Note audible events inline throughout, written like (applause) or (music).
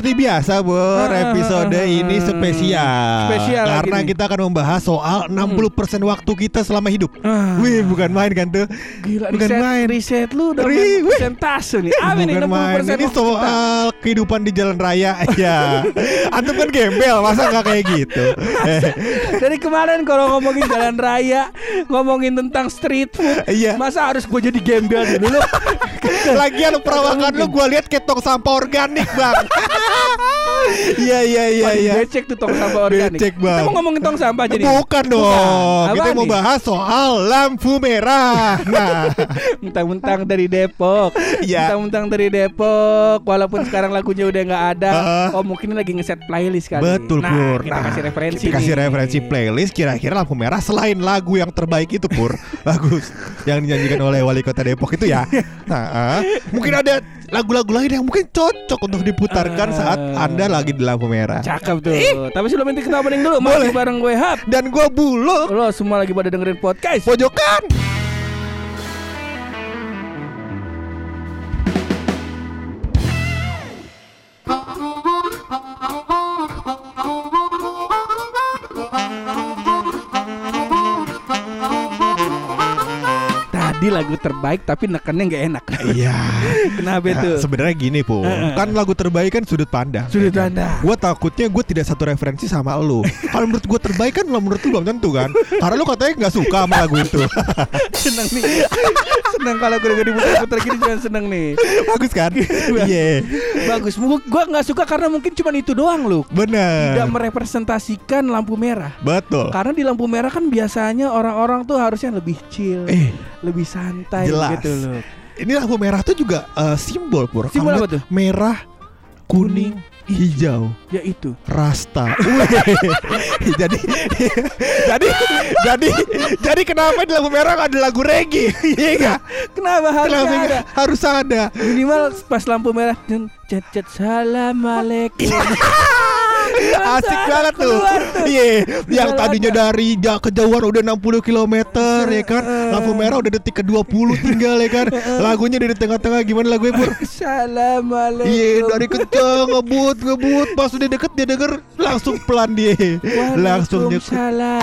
Seperti biasa, Bor, episode ini spesial. Spesial Karena nih. kita akan membahas soal 60% waktu kita selama hidup. Ah. Wih, bukan main kan tuh? Gila bukan riset, main. riset lu udah Ri- persentase nih. Apa nih bukan 60% main. Ini waktu kita? soal kehidupan di jalan raya. (laughs) ya. Antum kan gembel, masa nggak kayak gitu? Dari kemarin kalau ngomongin jalan raya, ngomongin tentang street food, Iya. masa harus gue jadi gembel dulu? (laughs) Lagian perawakan lu gua lihat tong sampah organik, Bang. (laughs) (laughs) Iya, iya, iya, iya. Becek tuh tong sampah organik. Becek, Bang. Kita mau ngomongin tong sampah jadi. Bukan dong. Bukan. Kita Apaan mau nih? bahas soal lampu merah. Nah, (laughs) Mentang-mentang dari Depok. Iya. Mentang-mentang dari Depok. Walaupun sekarang lagunya udah nggak ada. Heeh. Oh mungkin lagi ngeset playlist kali. Betul nah, Pur. Kita kasih referensi. Kita kasih nih. referensi playlist kira-kira lampu merah selain lagu yang terbaik itu Pur. (laughs) Bagus. Yang dinyanyikan oleh wali kota Depok itu ya. Nah, ah, mungkin ada lagu-lagu lain yang mungkin cocok untuk diputarkan Ah. saat Anda lagi di lampu merah. Cakep tuh. Tapi sebelum itu kita opening dulu. Masih Boleh. bareng gue Hap. Dan gua bulu Lo semua lagi pada dengerin podcast. pojokan. Lagu terbaik tapi nekennya nggak enak. Iya. (laughs) Kenapa Nah, itu? sebenarnya gini Pur. Heeh. Kan lagu terbaik kan sudut pandang. Sudut pandang. Gue takutnya gue tidak satu referensi sama lu. (laughs) Kalau menurut gue terbaik kan lo menurut lu belum tentu kan. Karena lu katanya nggak suka sama lagu itu. (laughs) seneng nih. seneng kalau gue udah diputar-putar gini cuma seneng nih. Bagus kan? Iya. Bagus. Gu- Gua nggak suka karena mungkin cuma itu doang lu. Bener. Tidak merepresentasikan lampu merah. Betul. Karena di lampu merah kan biasanya orang-orang tuh harusnya lebih chill, Eh, lebih santai jelas. gitu loh. ini lampu merah tuh juga eh, simbol pur. Simbol Kamu apa tuh? Merah, kuning, hijau, Ya itu. rasta. (laughs) Jadi jadi jadi jadi kenapa di lampu merah ada lagu reggae? Iya nggak? Kenapa harus Kenapa ada? Harus ada. Minimal pas lampu merah dan cet cet salam alaikum. Asik banget tuh. Iya, yang Keluar tadinya dari ja- kejauhan udah 60 km ya kan. Lampu merah udah detik ke-20 tinggal ya kan. Lagunya dari tengah-tengah gimana lagunya, Pur? Salam alaikum. Iya, dari kencang ngebut ngebut pas udah deket dia denger langsung pelan dia. Langsung dia salam.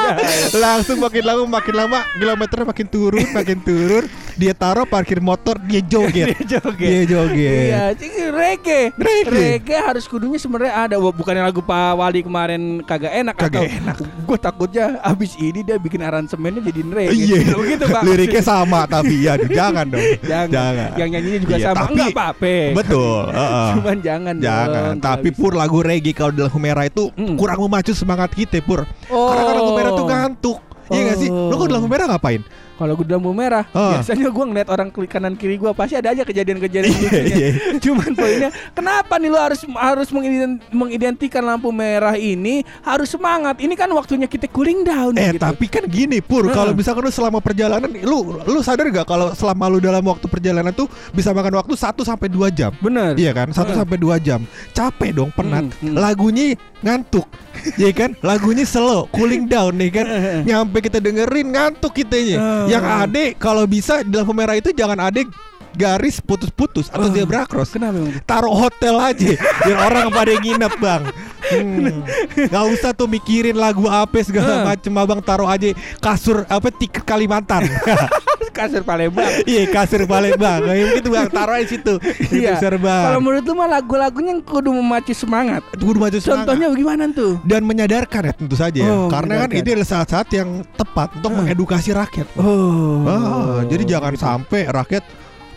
(laughs) langsung makin lama makin lama kilometernya makin turun makin turun dia taruh parkir motor dia (laughs) joget Dia joget. dia joget Iya, cing, reggae. Reggae. harus kudunya sebenarnya ada bukannya lagu Pak Wali kemarin kagak enak Kagak atau enak. gue takutnya abis ini dia bikin aransemennya jadi reggae. Iya, Begitu Pak. liriknya sama tapi ya jangan dong, (laughs) Jangan. Yang nyanyinya juga Iya, sama. tapi- Enggak apa-apa. Betul, (laughs) heeh. Cuman jangan Jangan, dong. tapi pur lagu reggae kalau di lampu merah itu Mm. kurang memacu semangat kita pur. Oh. Karena kan lampu merah tuh ngantuk. Iya gak sih? Lo kalau di lampu merah ngapain? Kalau gue lampu merah, Ah. biasanya gue ngeliat orang kiri kanan kiri gue pasti ada aja kejadian-kejadian (laughs) lucunya. Iya. Cuman poinnya, kenapa nih lo harus harus mengident- mengidentikan lampu merah ini harus semangat? Ini kan waktunya kita cooling down. Eh gitu. tapi kan gini pur, Heeh. kalau misalkan lu selama perjalanan, lu lu sadar gak kalau selama lu dalam waktu perjalanan tuh bisa makan waktu 1 sampai 2 jam. bener. Iya kan, 1 Heeh. sampai 2 jam. Capek dong, penat. Hmm, hmm. Lagunya ngantuk. (laughs) Iya kan? Lagunya slow, cooling down nih kan. Nyampe kita dengerin ngantuk kitanya. Yang ade kalau bisa di lampu merah itu jangan ade garis putus-putus atau Eh. zebra cross. Kenapa emang? Taruh hotel aja biar orang pada nginep bang. Hmm. Gak usah tuh mikirin lagu apa segala Eh. macem abang taruh aja kasur apa tiket Kalimantan. (laughs) Kasur Palembang. (laughs) Iya kasur Palembang Kayak gitu bang Taruh aja situ Iya. Kalau menurut lu mah lagu-lagunya yang kudu memacu semangat. Kudu maju semangat. Contohnya bagaimana tuh? dan menyadarkan ya tentu saja ya. Oh, Karena kan itu adalah saat-saat yang tepat untuk Ah. mengedukasi rakyat. Oh. Ah, jadi jangan gitu. sampai rakyat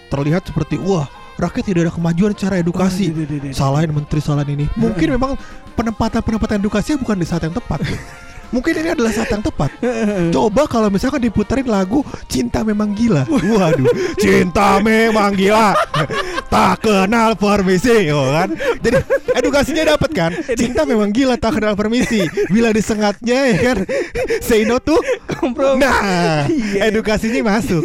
terlihat seperti wah rakyat tidak ada kemajuan secara edukasi. Oh, gitu, gitu, gitu. Salahin menteri salahin ini. Mungkin memang penempatan penempatan edukasinya bukan di saat yang tepat. (laughs) Mungkin ini adalah saat yang tepat. Coba kalau misalkan diputerin lagu Cinta Memang Gila. Waduh, Cinta Memang Gila. tak kenal permisi, oh kan? Jadi edukasinya dapat kan? Cinta memang gila tak kenal permisi. Bila disengatnya ya kan, say no tuh Kompromi. Nah, Iya. edukasinya masuk.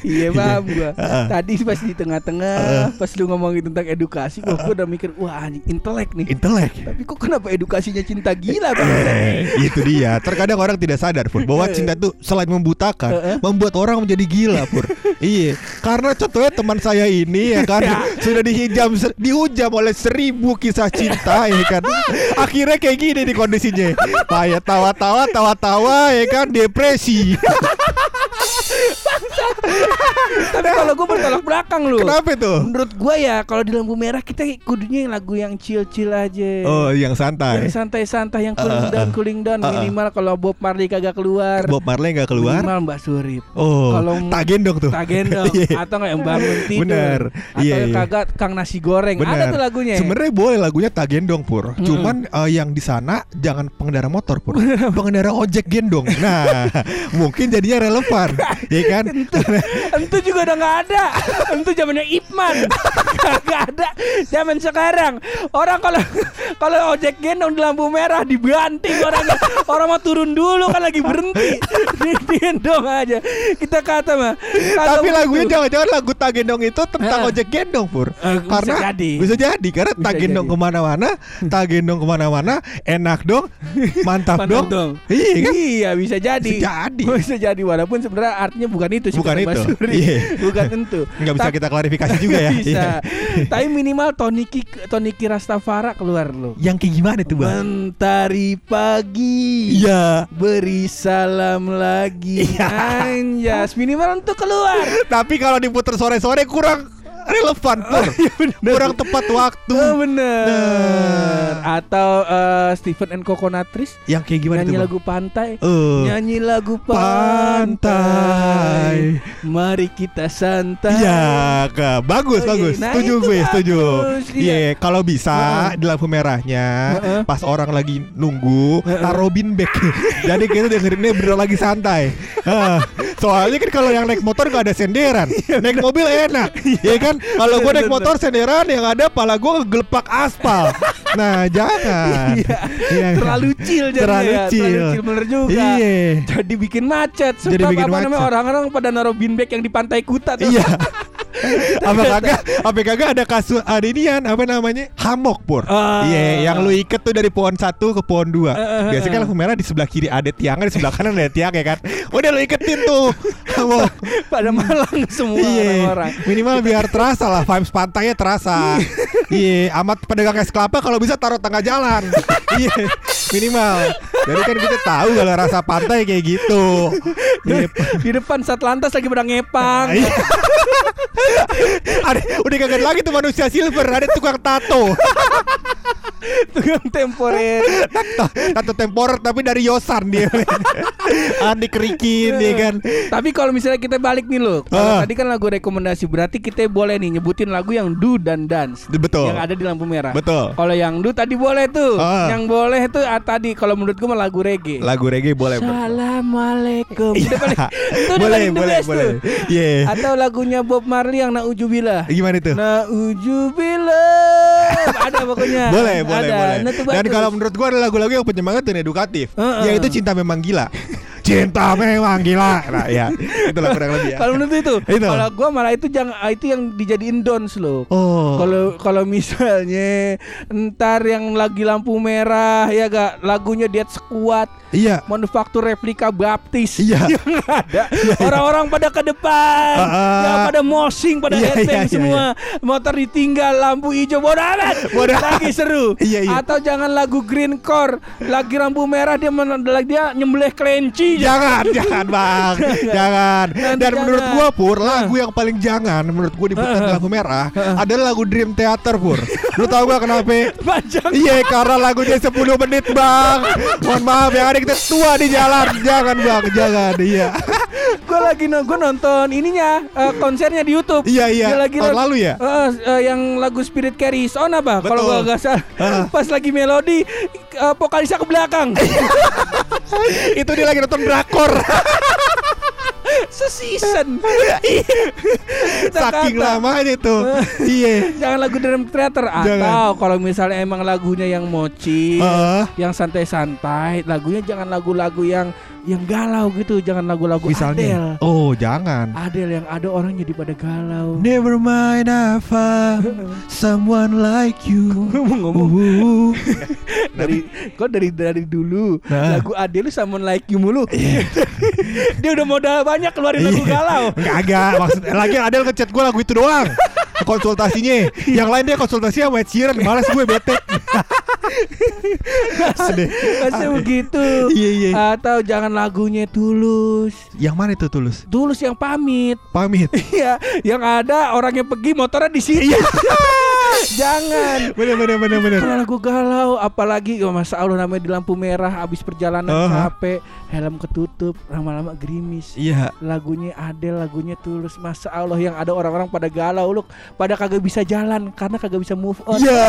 Iya paham gua. Tadi pas di tengah-tengah pas lu ngomongin tentang edukasi gua, gua udah mikir wah anjing intelek nih. Intelek. Tapi kok kenapa edukasinya cinta gila? Eh, itu dia. Terkadang orang tidak sadar pur bahwa cinta itu selain membutakan, membuat orang menjadi gila pur. iya, karena contohnya teman saya ini ya kan sudah dihijam dihujam oleh seribu kisah cinta ya kan. Akhirnya kayak gini nih kondisinya. Kayak tawa-tawa, tawa-tawa ya kan depresi. Tapi kalau gue bertolak belakang lu. Kenapa itu? Menurut gue ya kalau di lampu merah kita kudunya yang lagu yang chill-chill aja. Oh, yang santai. Yang santai-santai yang cooling Uh, uh, down, uh. cooling down Uh, uh. minimal kalau Bob Marley kagak keluar. Bob Marley nggak keluar. Minimal Mbak Surip. Oh, Kalau tak gendong tuh. Tak gendong (laughs) Iya. atau nggak yang bangun tidur. Bener. Atau Iya, iya. kagak Kang nasi goreng. Ada tuh lagunya. Sebenarnya boleh lagunya tak gendong pur. Cuman eh, yang di sana jangan pengendara motor pur. (laughs) pengendara ojek gendong. Nah, (laughs) mungkin jadinya relevan, ya kan? (laughs) Entu juga udah nggak ada. Entu zamannya Ipman. (laughs) Kagak ada. Zaman sekarang orang kalau kalau ojek gendong di lampu merah dibanting orangnya. Orang mau turun dulu kan lagi berhenti. (laughs) Digendong aja. Kita kata mah. Tapi lagunya jangan-jangan lagu tak gendong itu tentang Heeh. ojek gendong pur. Bisa karena jadi. bisa jadi karena tak Bisa gendong ke mana-mana, tak gendong ke mana-mana, enak dong, mantap, Mantap dong. dong. Iya kan? Iya bisa jadi. Bisa jadi. (laughs) Bisa jadi walaupun sebenarnya artinya bukan itu sih Bukan itu. Iya. Bukan tentu. (laughs) Nggak bisa Ta- kita klarifikasi juga ya. bisa. Iya. Tapi minimal Toniki Toniki Rastafara keluar loh. Yang kayak gimana tuh bang? Mentari pagi. Iya. Beri salam lagi. Iya. Anjas minimal untuk keluar. (laughs) Tapi kalau diputar sore-sore kurang relevan pur. kurang tepat waktu. Oh bener. Nah. Atau eh, Stephen and Coconutris Yang kayak gimana nyanyi? Bang? lagu pantai. Eh. Nyanyi lagu Pantai. pantai. Mari kita santai. Iya, Kak. bagus Oh, iya. bagus. Nah, setuju itu gue, setuju. Iya, iya. kalau bisa Heeh. di lampu merahnya Heeh. pas orang lagi nunggu Heeh. taruh bin bag. (laughs) Jadi kita dengerinnya bener lagi santai. Heeh. Soalnya kan kalau yang naik motor gak ada senderan. naik mobil enak. ya kan? (laughs) Kalau gue naik motor senderan yang ada pala gue ngegelepak aspal. (laughs) Nah, jangan. Iya. Terlalu chill jadinya Terlalu ya. chill. Terlalu chill bener juga. Iya. Jadi bikin macet. Sebab Jadi bikin apa namanya macet. orang-orang pada naruh bin bag yang di pantai Kuta tuh. Iya. (laughs) apa kagak? Apa kagak ada kasus ada inian apa namanya? Hamok pur. Ah. iya yang lu iket tuh dari pohon satu ke pohon dua. Eh, biasanya kan lampu merah di sebelah kiri ada tiangnya di sebelah kanan ada tiang ya kan? Udah lu iketin tuh. (laughs) Hamok. Pada malang semua iya. orang-orang. minimal biar (laughs) terasa lah vibes pantainya terasa. Iya amat pedagang es kelapa kalau bisa taruh tengah jalan. (laughs) Iya minimal jadi kan kita tahu kalau rasa pantai kayak gitu Iya. Di depan saat lantas lagi pada ngepang. Iya. ada, udah kagak lagi tuh manusia silver ada tukang tato Tukang temporer. tato, tato temporer tapi dari Yosan dia Andi kerikin dia kan Tapi kalau misalnya kita balik nih loh, kalau Ah. tadi kan lagu rekomendasi berarti kita boleh nih nyebutin lagu yang do dan dance betul yang ada di lampu merah. betul Kalau yang do tadi boleh tuh. Ah. Yang boleh tuh ah, tadi kalau menurut gue lagu reggae. lagu reggae boleh. Assalamualaikum. Iya. (laughs) Boleh boleh boleh. Iya Atau lagunya Bob Marley yang Naujubillah. gimana itu Naujubillah. ada pokoknya. (laughs) boleh boleh ada. boleh Nah, dan kalau menurut gua ada lagu-lagu yang penyemangat dan edukatif Heeh. yaitu cinta memang gila cinta memang gila. Nah ya itulah kurang lebih ya. Kalau menurut itu, Itu. kalau gua malah itu jangan itu yang dijadiin dons loh. oh. Kalau kalau misalnya ntar yang lagi lampu merah ya gak? Lagunya Dead Squad. Iya. Manufaktur replika baptis. Iya. (laughs) yang ada. Orang-orang pada ke depan. Ah, ah. ya pada mosing pada Iya, headbang iya, iya, semua. motor ditinggal lampu hijau bodoh amat. Bodoh lagi seru. Iya, iya. atau jangan lagu green core lagi lampu merah dia men- dia nyembelih kelinci Jangan, jangan bang, jangan. Nanti Dan menurut gua pur, lagu yang paling jangan menurut gua di lampu merah adalah lagu Dream Theater pur. Lu tau gak kenapa? panjang Iya, karena lagunya 10 menit bang. Mohon maaf ya, ada kita tua di jalan. Jangan bang, jangan. Iya, gue lagi no, nonton ininya eh, konsernya di YouTube iya, iya. Dia lagi Tahun lalu ya. Eh, eh, yang lagu Spirit Carries On apa? Kalau gua nggak salah, Ah. pas lagi melodi eh, vokalisnya ke belakang. (laughs) (laughs) Itu dia lagi nonton drakor. (laughs) Season. (laughs) Saking kata, lamanya tuh. Iya. Jangan lagu Dream Theater Jangan. atau kalau misalnya emang lagunya yang mochi, Heeh. yang santai-santai, lagunya jangan lagu-lagu yang yang galau gitu, jangan lagu-lagu Misalnya. Adele. Oh, jangan. Adele yang ada orang jadi pada galau. Never mind I found (laughs) someone like you. Ngomong-ngomong Uh, (laughs) dari kok dari dari dulu Nah. lagu Adele sama Like You mulu. (laughs) Dia udah modal banyak keluarin lagu Iya. galau. Enggak agak maksud lagi Adel ngechat gue lagu itu doang. Konsultasinya. Yang lain dia konsultasi sama Ed Sheeran. Males gue bete. Sedih. Masih begitu. Iya iya. Atau jangan lagunya tulus. Yang mana itu tulus? Tulus yang pamit. Pamit. (laughs) Iya, yang ada orangnya pergi motornya di sini. (laughs) Jangan. Bener bener bener bener. Kalau lagu galau, apalagi oh, masa Allah namanya di lampu merah, habis perjalanan Uh-huh. capek, helm ketutup, lama-lama gerimis. Iya. Lagunya Adele, lagunya tulus. Masa Allah yang ada orang-orang pada galau, loh, pada kagak bisa jalan karena kagak bisa move on. Ya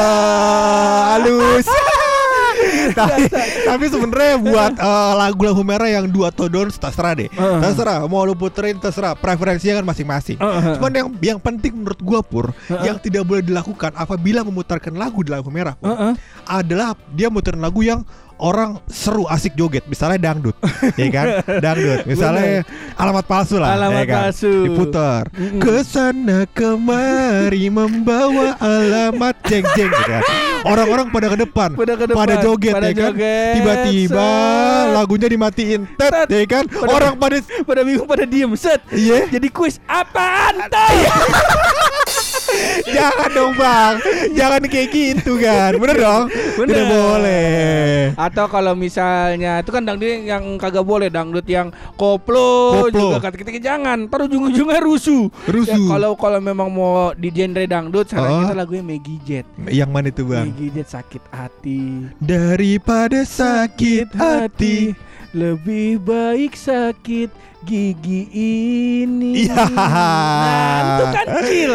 halus. (laughs) (laughs) tapi tapi sebenarnya buat eh, lagu-lagu merah yang dua atau don't terserah deh. Uh-huh. Terserah mau lu puterin terserah preferensinya kan masing-masing. Uh-huh. Cuman yang yang penting menurut gua pur yang tidak boleh dilakukan apabila memutarkan lagu di lagu merah Pur, adalah dia muterin lagu yang orang seru asik joget misalnya dangdut (laughs) ya kan dangdut misalnya alamat palsu lah Alamat ya kan? palsu. diputar Mm-mm. ke sana kemari membawa alamat jeng jeng gitu kan orang-orang pada ke depan Pada ke depan, joget pada ya kan tiba-tiba set. lagunya dimatiin tet Tet. ya kan Pada- orang pada (laughs) pada bingung pada diem set. iya Jadi kuis apaan tuh? (laughs) (laughs) jangan dong bang jangan kayak gitu kan bener dong Bener. tidak boleh Atau kalau misalnya itu kan dangdut yang kagak boleh dangdut yang koplo, Koplo. juga kata kita jangan, ntar ujung-ujungnya rusuh. Rusuh. Ya, kalau kalau memang mau di genre dangdut, Oh. sekarang kita lagunya Maggie Jet. yang mana itu bang Maggie Jet sakit hati. daripada sakit hati lebih baik sakit gigi ini. Iya. Nah, itu kan.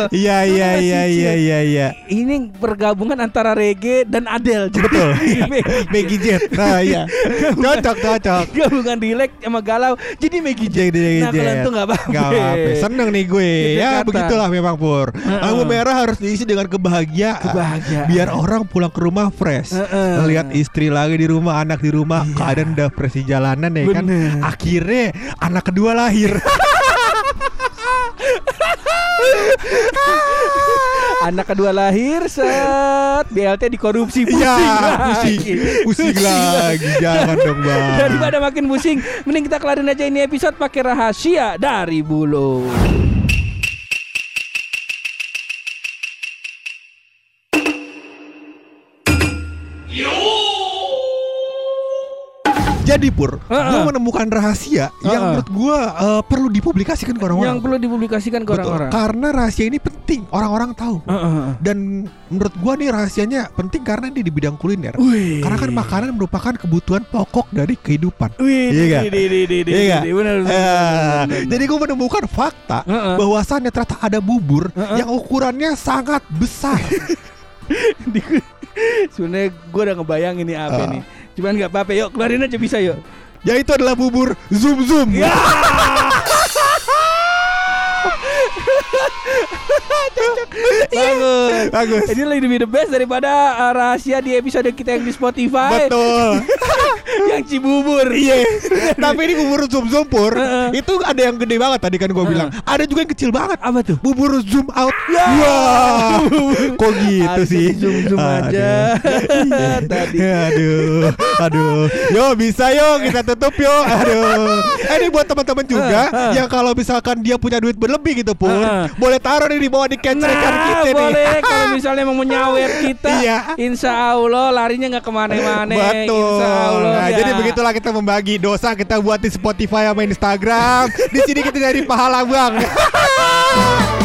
Iya iya masih iya chill. iya iya iya. Ini pergabungan antara reggae dan Adele. Betul. (laughs) Maggie Jet. Nah iya. Cocok cocok. gabungan relax sama galau jadi Maggie Jet. Jadi Nah kalau itu nggak apa-apa. Nggak apa-apa. Seneng nih gue. Gitu Ya kata. begitulah memang Pur. Lampu merah harus diisi dengan kebahagiaan. Kebahagiaan. Biar orang pulang ke rumah fresh. Heeh. Ngelihat istri lagi di rumah, anak di rumah, Iya. keadaan udah fresh di jalanan ya kan. Bener. Akhirnya anak kedua lahir. Anak kedua lahir set BLT dikorupsi pusing Iya, lagi. pusing, pusing lagi. Jangan dong bang. Daripada makin pusing, mending kita kelarin aja ini episode pakai rahasia dari bulu. Jadi Pur, Heeh. gue menemukan rahasia yang Heeh. menurut gue eh, perlu dipublikasikan ke orang-orang. Yang perlu dipublikasikan ke Betul. orang-orang. Karena rahasia ini penting, orang-orang tahu. Heeh. Dan menurut gua nih rahasianya penting karena ini di bidang kuliner. Wih. Karena kan makanan merupakan kebutuhan pokok dari kehidupan. Wih, Iya Iya jadi gue menemukan fakta Heeh. bahwasannya ternyata ada bubur Heeh. yang ukurannya sangat besar. (laughs) (laughs) Sebenarnya gue udah ngebayangin nih apa Ah. nih. Cuman nggak apa-apa, yuk keluarin aja bisa yuk. Yaitu adalah bubur zoom zoom. Bagus. Bagus. Ini lebih the best daripada uh, rahasia di episode kita yang di Spotify Betul. (laughs) yang Cibubur. Iya. Tapi ini bubur zoom zoom pur. Heeh. Itu ada yang gede banget tadi kan gua bilang. Ada juga yang kecil banget. Apa tuh? Bubur zoom out. Ya. Wah. (laughs) Kok gitu Harusnya sih? zoom-zoom aja. (laughs) Tadi. Aduh. Aduh. Yo bisa yo kita tutup yo. Aduh. Eh, ini buat teman-teman juga yang kalau misalkan dia punya duit berlebih gitu pun, boleh taruh nih di bawah di kecekan Nah, kita nih. boleh (laughs) kalau misalnya mau menyawer kita, Iya. insya Allah larinya nggak ke mana-mana. Betul. Insya Allah. Nah, ya. jadi begitulah kita membagi dosa kita buat di Spotify sama Instagram. di sini kita dari pahala bang. (laughs)